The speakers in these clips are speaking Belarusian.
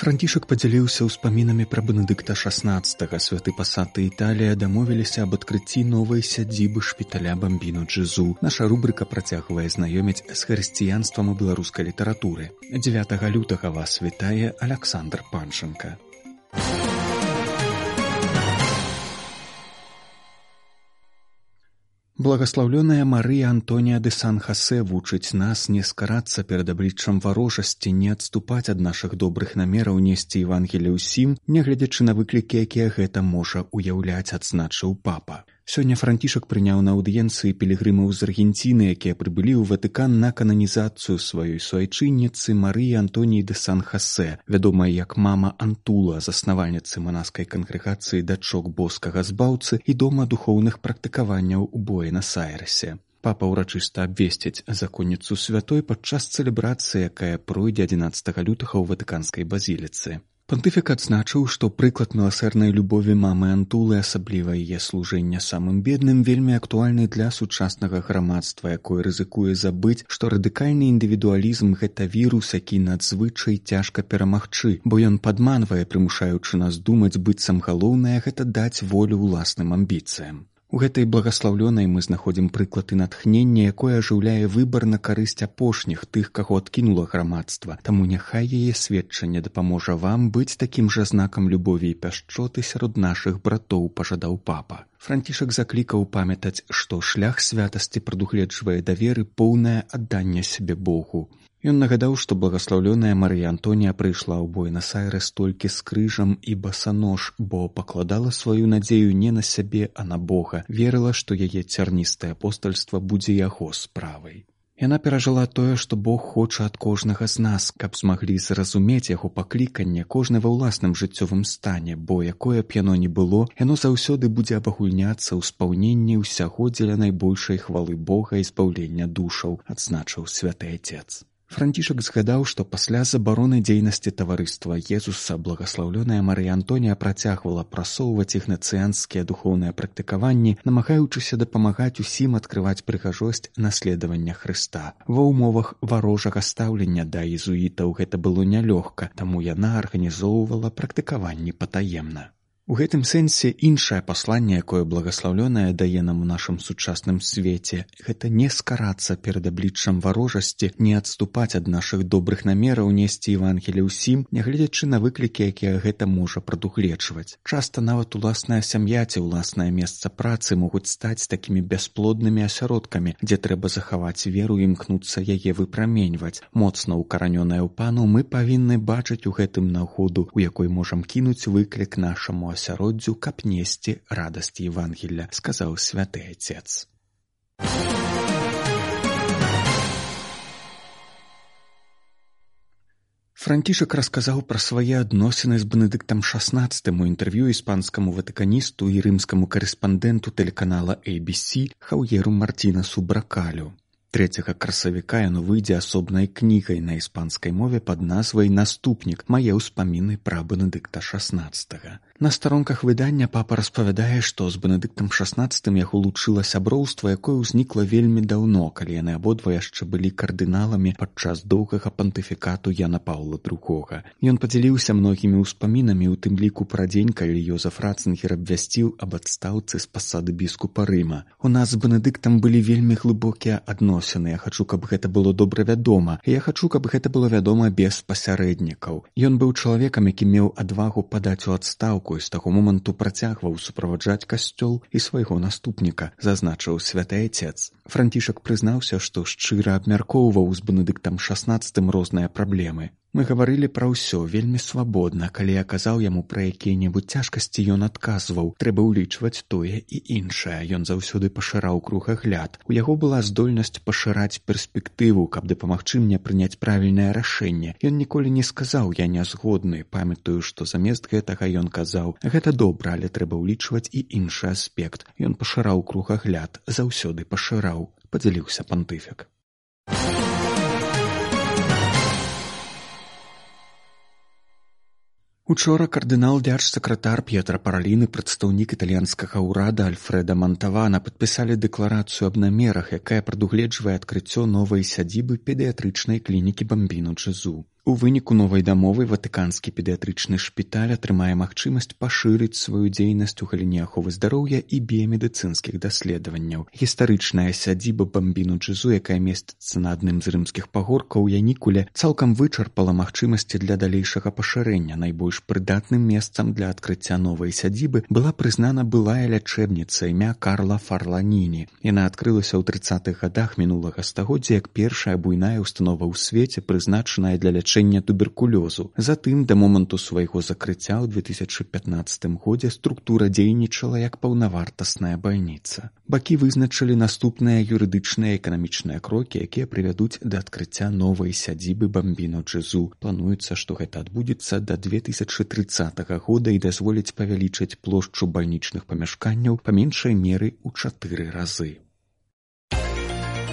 Францішак падзяліўся ўспамінамі пра бенедыкта 16 святы пасаты Італія дамовіліся аб адкрыцці новай сядзібы шпіталя бамбіну джезу. Наша рубрыка працягвае знаёміць з хрысціянствам у беларускай літаратуры. 9 лютага вас вітае Александр Панчынка. Благаслаўлёная Марыя Антонія де Сан-Хасе вучыць нас не скарацца перад абліччам варожасці, не адступаць ад нашых добрых намераў несці Евангелі ўсім, нягледзячы на выклікі, якія гэта можа ўяўляць, адзначыў папа. Сёння францішак прыняў на аўдыенцыі пілігрымаў з Аргенціны, якія прыбылі ў Ватыкан на кананізацыю сваёй суайчынніцы Марыі Антоніі де Сан-Хасе, вядомая як мама Антула, заснавальніцы манаскай кангрэгацыі дачок боскага збаўцы і дома духоўных практыкаванняў у Буэнас-Айресе. Папа ўрачыста абвесціць законніцу святой падчас цэлебрацыі, якая пройдзе 11 лютага ў ватыканскай базіліцы. Пантыфік адзначыў, што прыклад міласэрнай любові мамы антулы асабліва яе служэння самым бедным вельмі актуальны для сучаснага грамадства, якое рызыкуе забыць, што радыкальны індывідуалізм гэта вірус, які надзвычай цяжка перамагчы, бо ён падманвае, прымушаючы нас думаць быццам галоўнае гэта даць волю ўласным амбіцыям. У гэтай благаслаўлёнай мы знаходзім прыклад і натхнення, якое ажыўляе выбар на карысць апошніх тых, каго адкінула грамадства. Таму няхай яе сведчанне дапаможа вам быць такім жа знакам любові і пяшчоты сярод нашых братоў пажадаў папа. Францішак заклікаў памятаць, што шлях святасці прадугледжвае даверы поўнае адданне сябе Богу. Ён нагадаў, што благаслаўлёная Марыя Антонія прыйшла ў Буэнас-Айрэс толькі з крыжам і басанож, бо пакладала сваю надзею не на сябе, а на Бога, верыла, што яе цярністае апостальства будзе яго справай. Яна перажыла тое, што Бог хоча ад кожнага з нас, каб змаглі зразумець яго пакліканне кожны ва ўласным жыццёвым стане, бо якое б яно не было, яно заўсёды будзе абагульняцца ў спаўненні ўсяго дзеля найбольшай хвалы Бога і збаўлення душаў, адзначыў святы Отец. Францішак згадаў, што пасля забароны дзейнасці таварыства Езуса благаслаўлёная Марыя Антонія працягвала прасоўваць ігнацыянскія духоўныя практыкаванні, намагаючыся дапамагаць усім адкрываць прыгажосць наследавання Хрыста. Ва ўмовах варожага стаўлення да езуітаў гэта было нялёгка, таму яна арганізоўвала практыкаванні патаемна. У гэтым сэнсе іншае пасланне, якое благаслаўлёнае дае нам у нашым сучасным свеце, гэта не скарацца перад абліччам варожасці, не адступаць ад нашых добрых намераў несці Евангелі ўсім, нягледзячы на выклікі, якія гэта можа прадугледжваць. Часта нават уласная сям'я ці ўласнае месца працы могуць стаць такімі бясплоднымі асяродкамі, дзе трэба захаваць веру і імкнуцца яе выпраменьваць. Моцна ўкаранёная ў пану мы павінны бачыць у гэтым нагоду, у якой можам кінуць выклік нашаму асяроддзю, каб несці радасць Евангелля, сказаў святы отец. Францішак расказаў пра свае адносіны з бенедыктам 16 у інтэрв'ю іспанскаму ватыканісту і рымскаму карэспандэнту тэлеканала ABC хаўеру Марцінасу бракалю. Трэцяга красавіка яно выйдзе асобнай кнігай на іспанскай мове пад назвай наступнік мае ўспаміны пра бенедыкта 16. На старонках выдання папа распавядае, што з бенедыктам 16 яго лучыла сяброўства, якое ўзнікла вельмі даўно, калі яны абодва яшчэ былі кардыналамі падчас доўгага пантыфікату Яна Паўла другога. Ён падзяліўся многімі ўспамінамі, у тым ліку пра дзень, калі Йозаф Рацынгер абвясціў аб адстаўцы з пасады біскупа Рыма. У нас з бенедыктам былі вельмі глыбокія адносіны. Я хачу, каб гэта было добра вядома. Я хачу, каб гэта было вядома без пасярэднікаў. Ён быў чалавекам, які меў адвагу падаць у адстаўку з таго моманту працягваў суправаджаць касцёл і свайго наступніка зазначыў святы отец францішак прызнаўся што шчыра абмяркоўваў з бенедыктам шестнадцатым розныя праблемы Мы гаварылі пра ўсё вельмі свабодна, калі я казаў яму пра якія-небудзь цяжкасці ён адказваў, трэба ўлічваць тое і іншае. Ён заўсёды пашыраў кругагляд. У яго была здольнасць пашыраць перспектыву, каб дапамагчы мне прыняць правільнае рашэнне. Ён ніколі не сказаў я не згодны, памятаю, што замест гэтага ён казаў: гэта добра, але трэба ўлічваць і іншы аспект. Ён пашыраў кругагляд, заўсёды пашыраў, падзяліўся пантыфік. Учора кардынал дзярж-сакратар П'етра Параліны прадстаўнік італьянскага ўрада Альфреда Мантавана падпісалі дэкларацыю аб намерах, якая прадугледжвае адкрыццё новай сядзібы педыятрычнай клінікі бамбіну Джезу. У выніку новай дамовы ватыканскі педыятрычны шпіталь атрымае магчымасць пашырыць сваю дзейнасць у галіне аховы здароўя і біямедыцынскіх даследаванняў. Гістарычная сядзіба бамбіну джызу, якая месціцца на адным з рымскіх пагоркаў янікуле, цалкам вычарпала магчымасці для далейшага пашырэння. Найбольш прыдатным месцам для адкрыцця новай сядзібы была прызнана былая лячэбніца імя Карла Фарланіні. Яна адкрылася ў трыццатых годах мінулага стагоддзя як першая буйная установа ў свеце, прызначаная для лячэння лячэння туберкулёзу. Затым да моманту свайго закрыцця ў 2015 годзе структура дзейнічала як паўнавартасная бальніца. Бакі вызначылі наступныя юрыдычныя эканамічныя крокі, якія прывядуць да адкрыцця новай сядзібы бамбіно джезу. Плануецца, што гэта адбудзецца да 2030 года і дазволіць павялічыць плошчу бальнічных памяшканняў па меншай меры ў чатыры разы.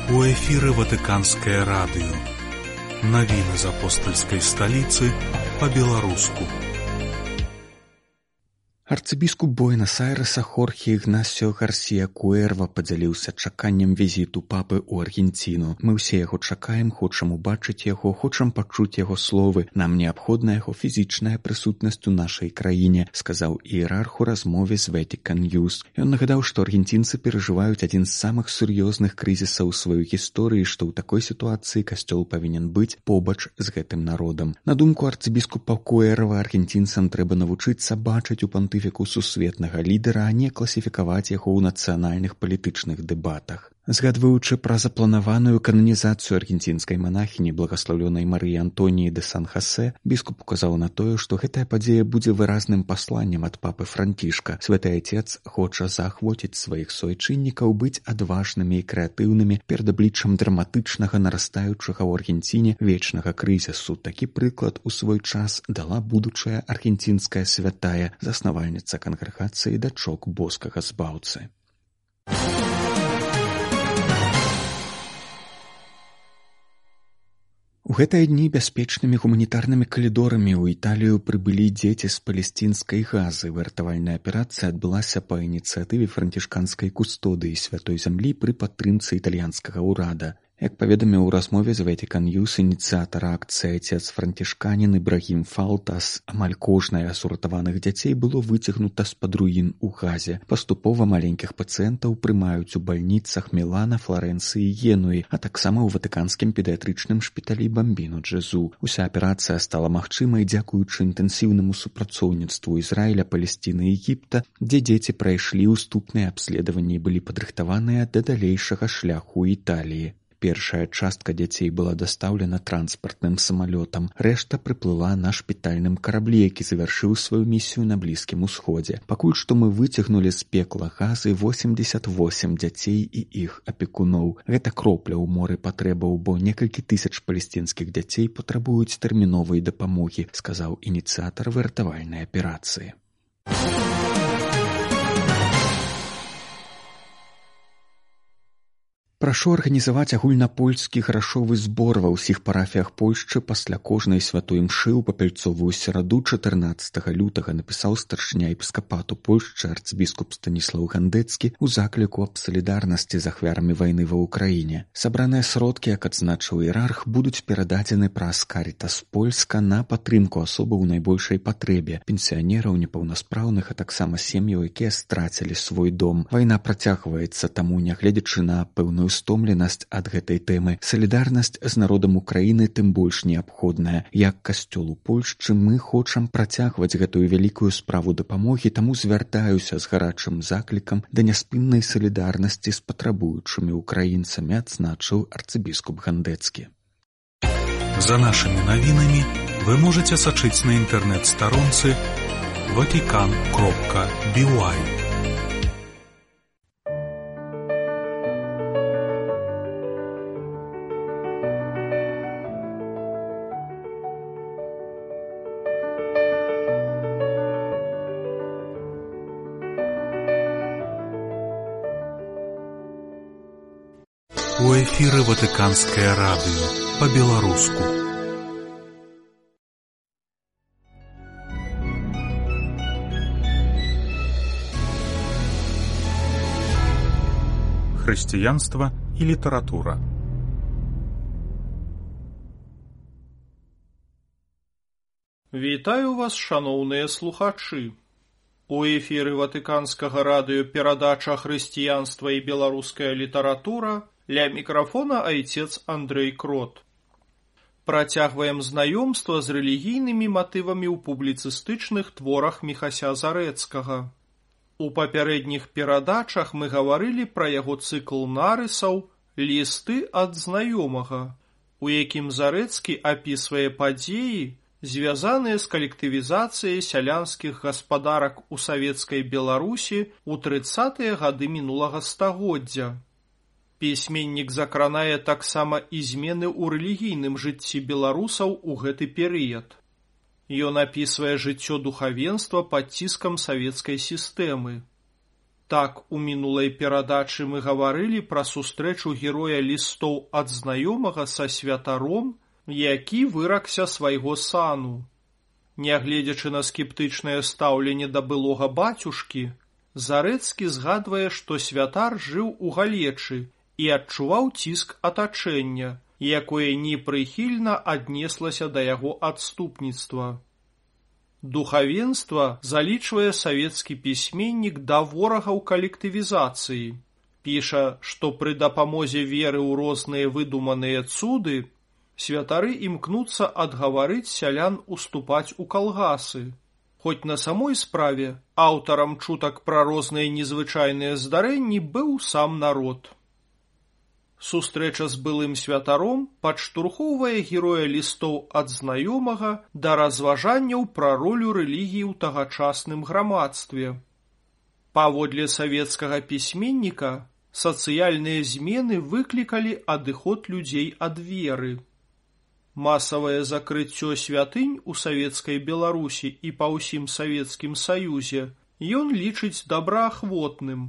У эфіры ватыканскае радыё. Навіны з апостальскай сталіцы па-беларуску. Арцыбіскуп Буэнас-Айрэса Хорхе Ігнасіо Гарсія Куэрва падзяліўся чаканнем візіту папы ў Аргенціну. Мы ўсе яго чакаем, хочам убачыць яго, хочам пачуць яго словы. Нам неабходна яго фізічная прысутнасць у нашай краіне, сказаў іерарх у размове з Вэтикан Юз. Ён нагадаў, што аргенцінцы перажываюць адзін з самых сур'ёзных крызісаў сваёй гісторыі, што ў такой сітуацыі касцёл павінен быць побач з гэтым народам. На думку арцыбіскупа Куэрва аргенцінцам трэба навучыцца бачыць у панты спецыфіку сусветнага лідара, а не класіфікаваць яго ў нацыянальных палітычных дэбатах. Згадваючы пра запланаваную кананізацыю аргенцінскай манахіні благаслаўлёнай Марыі Антоніі де Сан-Хасе, біскуп указаў на тое, што гэтая падзея будзе выразным пасланнем ад папы францішка. Святы айцец хоча заахвоціць сваіх суайчыннікаў быць адважнымі і крэатыўнымі перад абліччам драматычнага нарастаючага ў аргенціне вечнага крызісу. Такі прыклад у свой час дала будучая аргенцінская святая заснавальніца кангрэгацыі дачок боскага збаўцы. У гэтыя дні бяспечнымі гуманітарнымі калідорамі ў італію прыбылі дзеці з палесцінскай газы. Выратавальная аперацыя адбылася па ініцыятыве францішканскай кустодыі святой зямлі пры падтрымцы італьянскага ўрада Як паведаміў у размове з Вэтикан Юс ініцыятар акцыі айцец францішканін Ібрагім Фалтас, амаль кожнае з уратаваных дзяцей было выцягнута з-пад руін у газе. Паступова маленькіх пацыентаў прымаюць у бальніцах Мелана, Флорэнцыі і Генуі, а таксама ў ватыканскім педыятрычным шпіталі бамбіну Джезу. Уся аперацыя стала магчымай дзякуючы інтэнсіўнаму супрацоўніцтву Ізраіля, Палесціны і Егіпта, дзе дзеці прайшлі ўступныя абследаванні і былі падрыхтаваныя да далейшага шляху Італіі. Першая частка дзяцей была дастаўлена транспартным самалётам. Рэшта прыплыла на шпітальным караблі, які завяршыў сваю місію на блізкім усходзе. Пакуль што мы выцягнулі з пекла газы 88 дзяцей і іх апекуноў. Гэта кропля ў моры патрэбаў, бо некалькі тысяч палесцінскіх дзяцей патрабуюць тэрміновай дапамогі, сказаў ініцыятар выратавальнай аперацыі. Прашу арганізаваць агульнапольскі грашовы збор ва ўсіх парафіях Польшчы пасля кожнай святой мшы ў папяльцовую сераду 14 лютага напісаў старшыня епіскапату Польшчы арцбіскуп станіслаў гандэцкі ў закліку аб салідарнасці з ахвярамі вайны ва ўкраіне. Сабраныя сродкі, як адзначыў іерарх, будуць перададзены праз каріта з польска на падтрымку асобы ў найбольшай патрэбе пенсіянераў непаўнаспраўных, а таксама сем'яў, якія страцілі свой дом. Вайна працягваецца таму, нягледзячы на пэўную пэўную стомленасць ад гэтай тэмы. Салідарнасць з народам украіны тым больш неабходная. Як касцёлу польшчы мы хочам працягваць гэтую вялікую справу дапамогі таму звяртаюся з гарачым заклікам да няспыннай салідарнасці з патрабуючымі украінцамі адзначыў арцыбіскуп гандэцкі. За нашымі навінамі вы можете сачыць на інтэрнэт-старонцы ватикан кропка бівай грамадскае радыё по-беларуску. Хрысціянства і літаратура. Вітаю вас, шаноўныя слухачы. У эфіры ватыканскага радыё перадача хрысціянства і беларуская літаратура ля мікрафона айцец Андрэй Крот. Працягваем знаёмства з рэлігійнымі матывамі ў публіцыстычных творах мехася зарэцкага. У папярэдніх перадачах мы гаварылі пра яго цыкл нарысаў лісты ад знаёмага, у якім зарэцкі апісвае падзеі, звязаныя з калектывізацыяй сялянскіх гаспадарак у савецкай беларусі ў трыцатыя гады мінулага стагоддзя пісьменнік закранае таксама і змены ў рэлігійным жыцці беларусаў у гэты перыяд ён апісвае жыццё духавенства пад ціскам савецкай сістэмы так у мінулай перадачы мы гаварылі пра сустрэчу героя лістоў ад знаёмага са святаром які выракся свайго сану. Нягледзячы на скептычнае стаўленне да былога бацюшкі, Зарэцкі згадвае, што святар жыў у галечы і адчуваў ціск атачэння, якое непрыхільна аднеслася да яго адступніцтва. Духавенства залічвае савецкі пісьменнік да ворагаў калектывізацыі. Піша, што пры дапамозе веры ў розныя выдуманыя цуды святары імкнуцца адгаварыць сялян уступаць у калгасы. Хоць на самой справе аўтарам чутак пра розныя незвычайныя здарэнні быў сам народ. Сустрэча з былым святаром падштурхоўвае героя лістоў ад знаёмага да разважанняў пра ролю рэлігіі ў тагачасным грамадстве. Паводле савецкага пісьменніка сацыяльныя змены выклікалі адыход людзей ад веры масавае закрыццё святынь у савецкай беларусі і па ўсім савецкім саюзе ён лічыць добраахвотным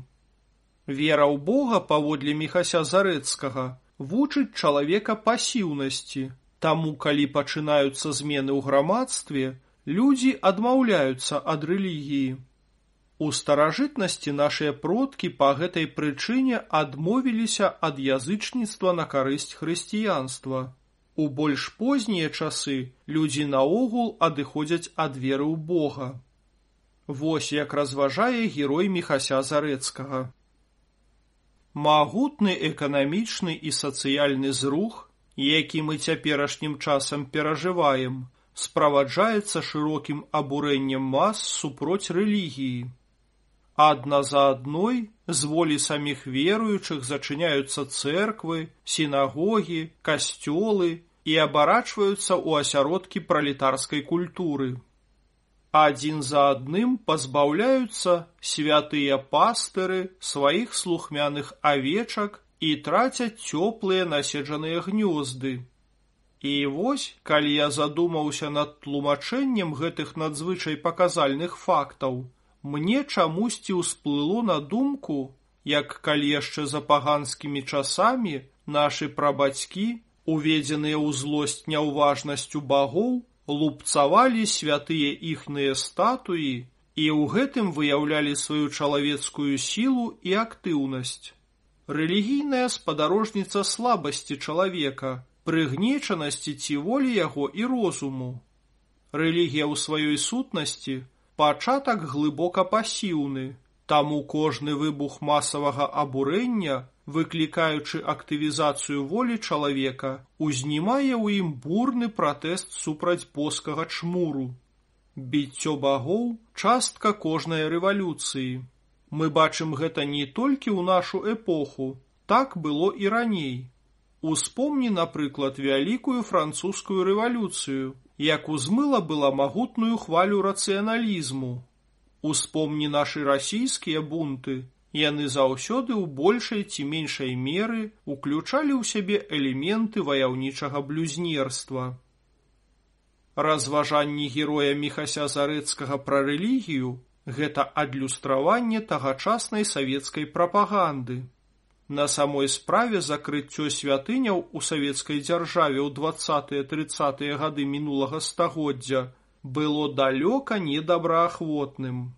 вера ў бога паводле мехася зарэцкага вучыць чалавека пасіўнасці таму калі пачынаюцца змены ў грамадстве людзі адмаўляюцца ад рэлігіі у старажытнасці нашыя продкі па гэтай прычыне адмовіліся ад язычніцтва на карысць хрысціянства У больш познія часы людзі наогул адыходзяць ад веры ў Бога. Вось як разважае герой мехася зарэцкага. Магутны эканамічны і сацыяльны зрух, які мы цяперашнім часам перажываем, справаджаецца шырокім абурэннем мас супроць рэлігіі. Адна за адной з волі саміх веруючых зачыняюцца цэрквы, сінагогі, касцёлы і абарачваюцца ў асяродкі пралетарскай культуры. Адзін за адным пазбаўляюцца святыя пастыры сваіх слухмяных авечак і трацяць цёплыя наседжаныя гнёзды. І вось, калі я задумаўся над тлумачэннем гэтых надзвычай паказальных фактаў, мне чамусьці ўсплыло на думку, як калі яшчэ за паганскімі часамі нашы прабацькі уведзеныя ў злосць няўважнасцю багоў, лупцавалі святыя іхныя статуі і ў гэтым выяўлялі сваю чалавецкую сілу і актыўнасць. Рэлігійная спадарожніца слабасці чалавека, прыгнечанасці ці волі яго і розуму. Рэлігія ў сваёй сутнасці пачатак глыбока пасіўны, таму кожны выбух масавага абурэння выклікаючы актывізацыю волі чалавека, узнімае ў ім бурны пратэст супраць боскага чмуру. Біццё багоў частка кожнай рэвалюцыі. Мы бачым гэта не толькі ў нашу эпоху, так было і раней. Успомні, напрыклад, вялікую французскую рэвалюцыю, як узмыла была магутную хвалю рацыяналізму. Успомні нашы расійскія бунты, Яны заўсёды ў большай ці меншай меры уключалі ў сябе элементы ваяўнічага блюзнерства. Разважанні героя мехася зарэцкага пра рэлігію гэта адлюстраванне тагачаснай савецкай прапаганды. На самой справе закрыццё святыняў у савецкай дзяржаве ў двадцатыя тридцатыя гады мінулага стагоддзя было далёка недобраахвотным.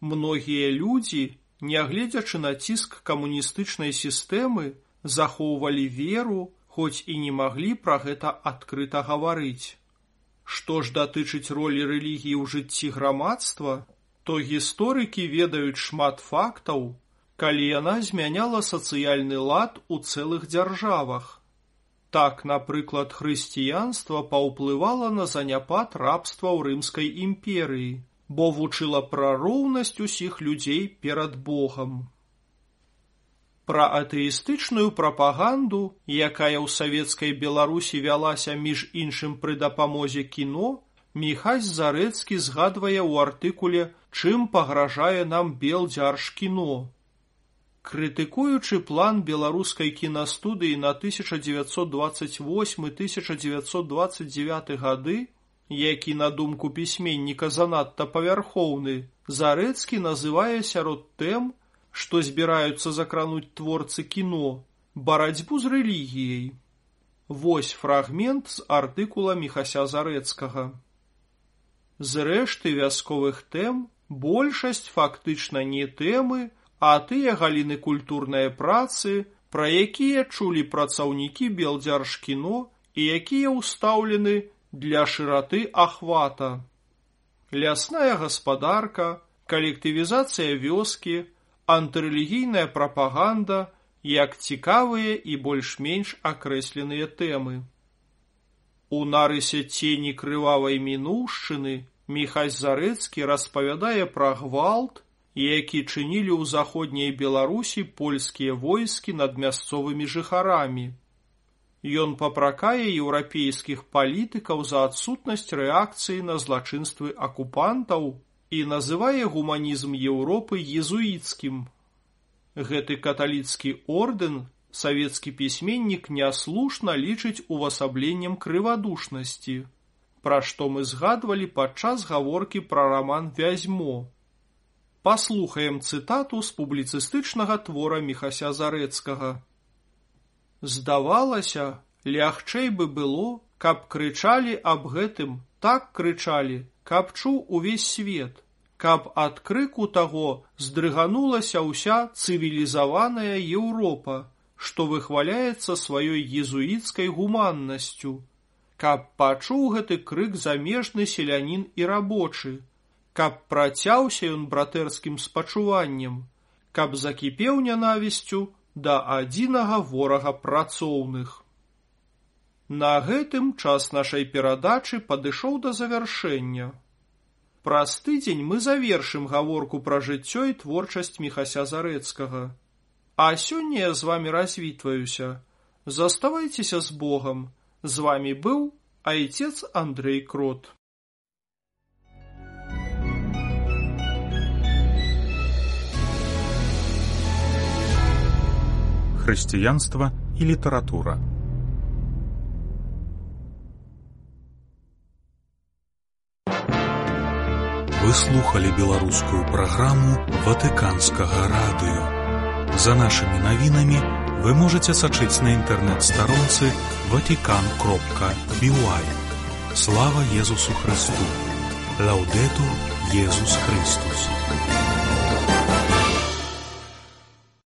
Многія людзі, нягледзячы на ціск камуністычнай сістэмы, захоўвалі веру, хоць і не маглі пра гэта адкрыта гаварыць. Што ж датычыць ролі рэлігіі ў жыцці грамадства, то гісторыкі ведаюць шмат фактаў, калі яна змяняла сацыяльны лад у цэлых дзяржавах. Так, напрыклад, хрысціянства паўплывала на заняпад рабства ў рымскай імперыі, бо вучыла пра роўнасць усіх людзей перад Богам. Пра атэістычную прапаганду, якая ў савецкай Беларусі вялася між іншым пры дапамозе кіно, Міхась Зарэцкі згадвае ў артыкуле «Чым пагражае нам белдзярж кіно». Крытыкуючы план беларускай кінастудыі на 1928-1929 гады, які на думку пісьменніка занадта павярхоўны, Зарэцкі называе сярод тэм, што збіраюцца закрануць творцы кіно, барацьбу з рэлігіяй. Вось фрагмент з артыкула Міхася Зарэцкага. Зрэшты вясковых тэм большасць фактычна не тэмы, а тыя галіны культурнай працы, пра якія чулі працаўнікі белдзяржкіно і якія ўстаўлены для шыраты ахвата. Лясная гаспадарка, калектывізацыя вёскі, антырэлігійная прапаганда як цікавыя і больш-менш акрэсленыя тэмы. У нарысе цені крывавай мінушчыны Міхась Зарэцкі распавядае пра гвалт, які чынілі ў заходняй Беларусі польскія войскі над мясцовымі жыхарамі. Ён папракае еўрапейскіх палітыкаў за адсутнасць рэакцыі на злачынствы акупантаў і называе гуманізм Еўропы езуіцкім. Гэты каталіцкі ордэн савецкі пісьменнік няслушна лічыць увасабленнем крывадушнасці, пра што мы згадвалі падчас гаворкі пра раман вязьмо. Паслухаем цытату з публіцыстычнага твора Міхася Зарэцкага. Здавалася, лягчэй бы было, каб крычалі аб гэтым, так крычалі, каб чуў увесь свет, каб ад крыку таго здрыганулася ўся цывілізаваная Еўропа, што выхваляецца сваёй езуіцкай гуманнасцю, каб пачуў гэты крык замежны селянін і рабочы, каб працяўся ён братэрскім спачуваннем, каб закіпеў нянавісцю да адзінага ворага працоўных. На гэтым час нашай перадачы падышоў да завяршэння. Праз тыдзень мы завершым гаворку пра жыццё і творчасць міхася зарэцкага. А сёння я з вами развітваюся. Заставайцеся з Богам. З вами быў айцец Андрей Крот. Хрысціянства і літаратура. Вы слухали беларускую праграму ватыканскага радыё. За нашымі навінамі вы можете сачыць на інтэрнэт-старонцы ватикан кропка бівай. Слава Езусу Христу! Лаўдету Езус Христус!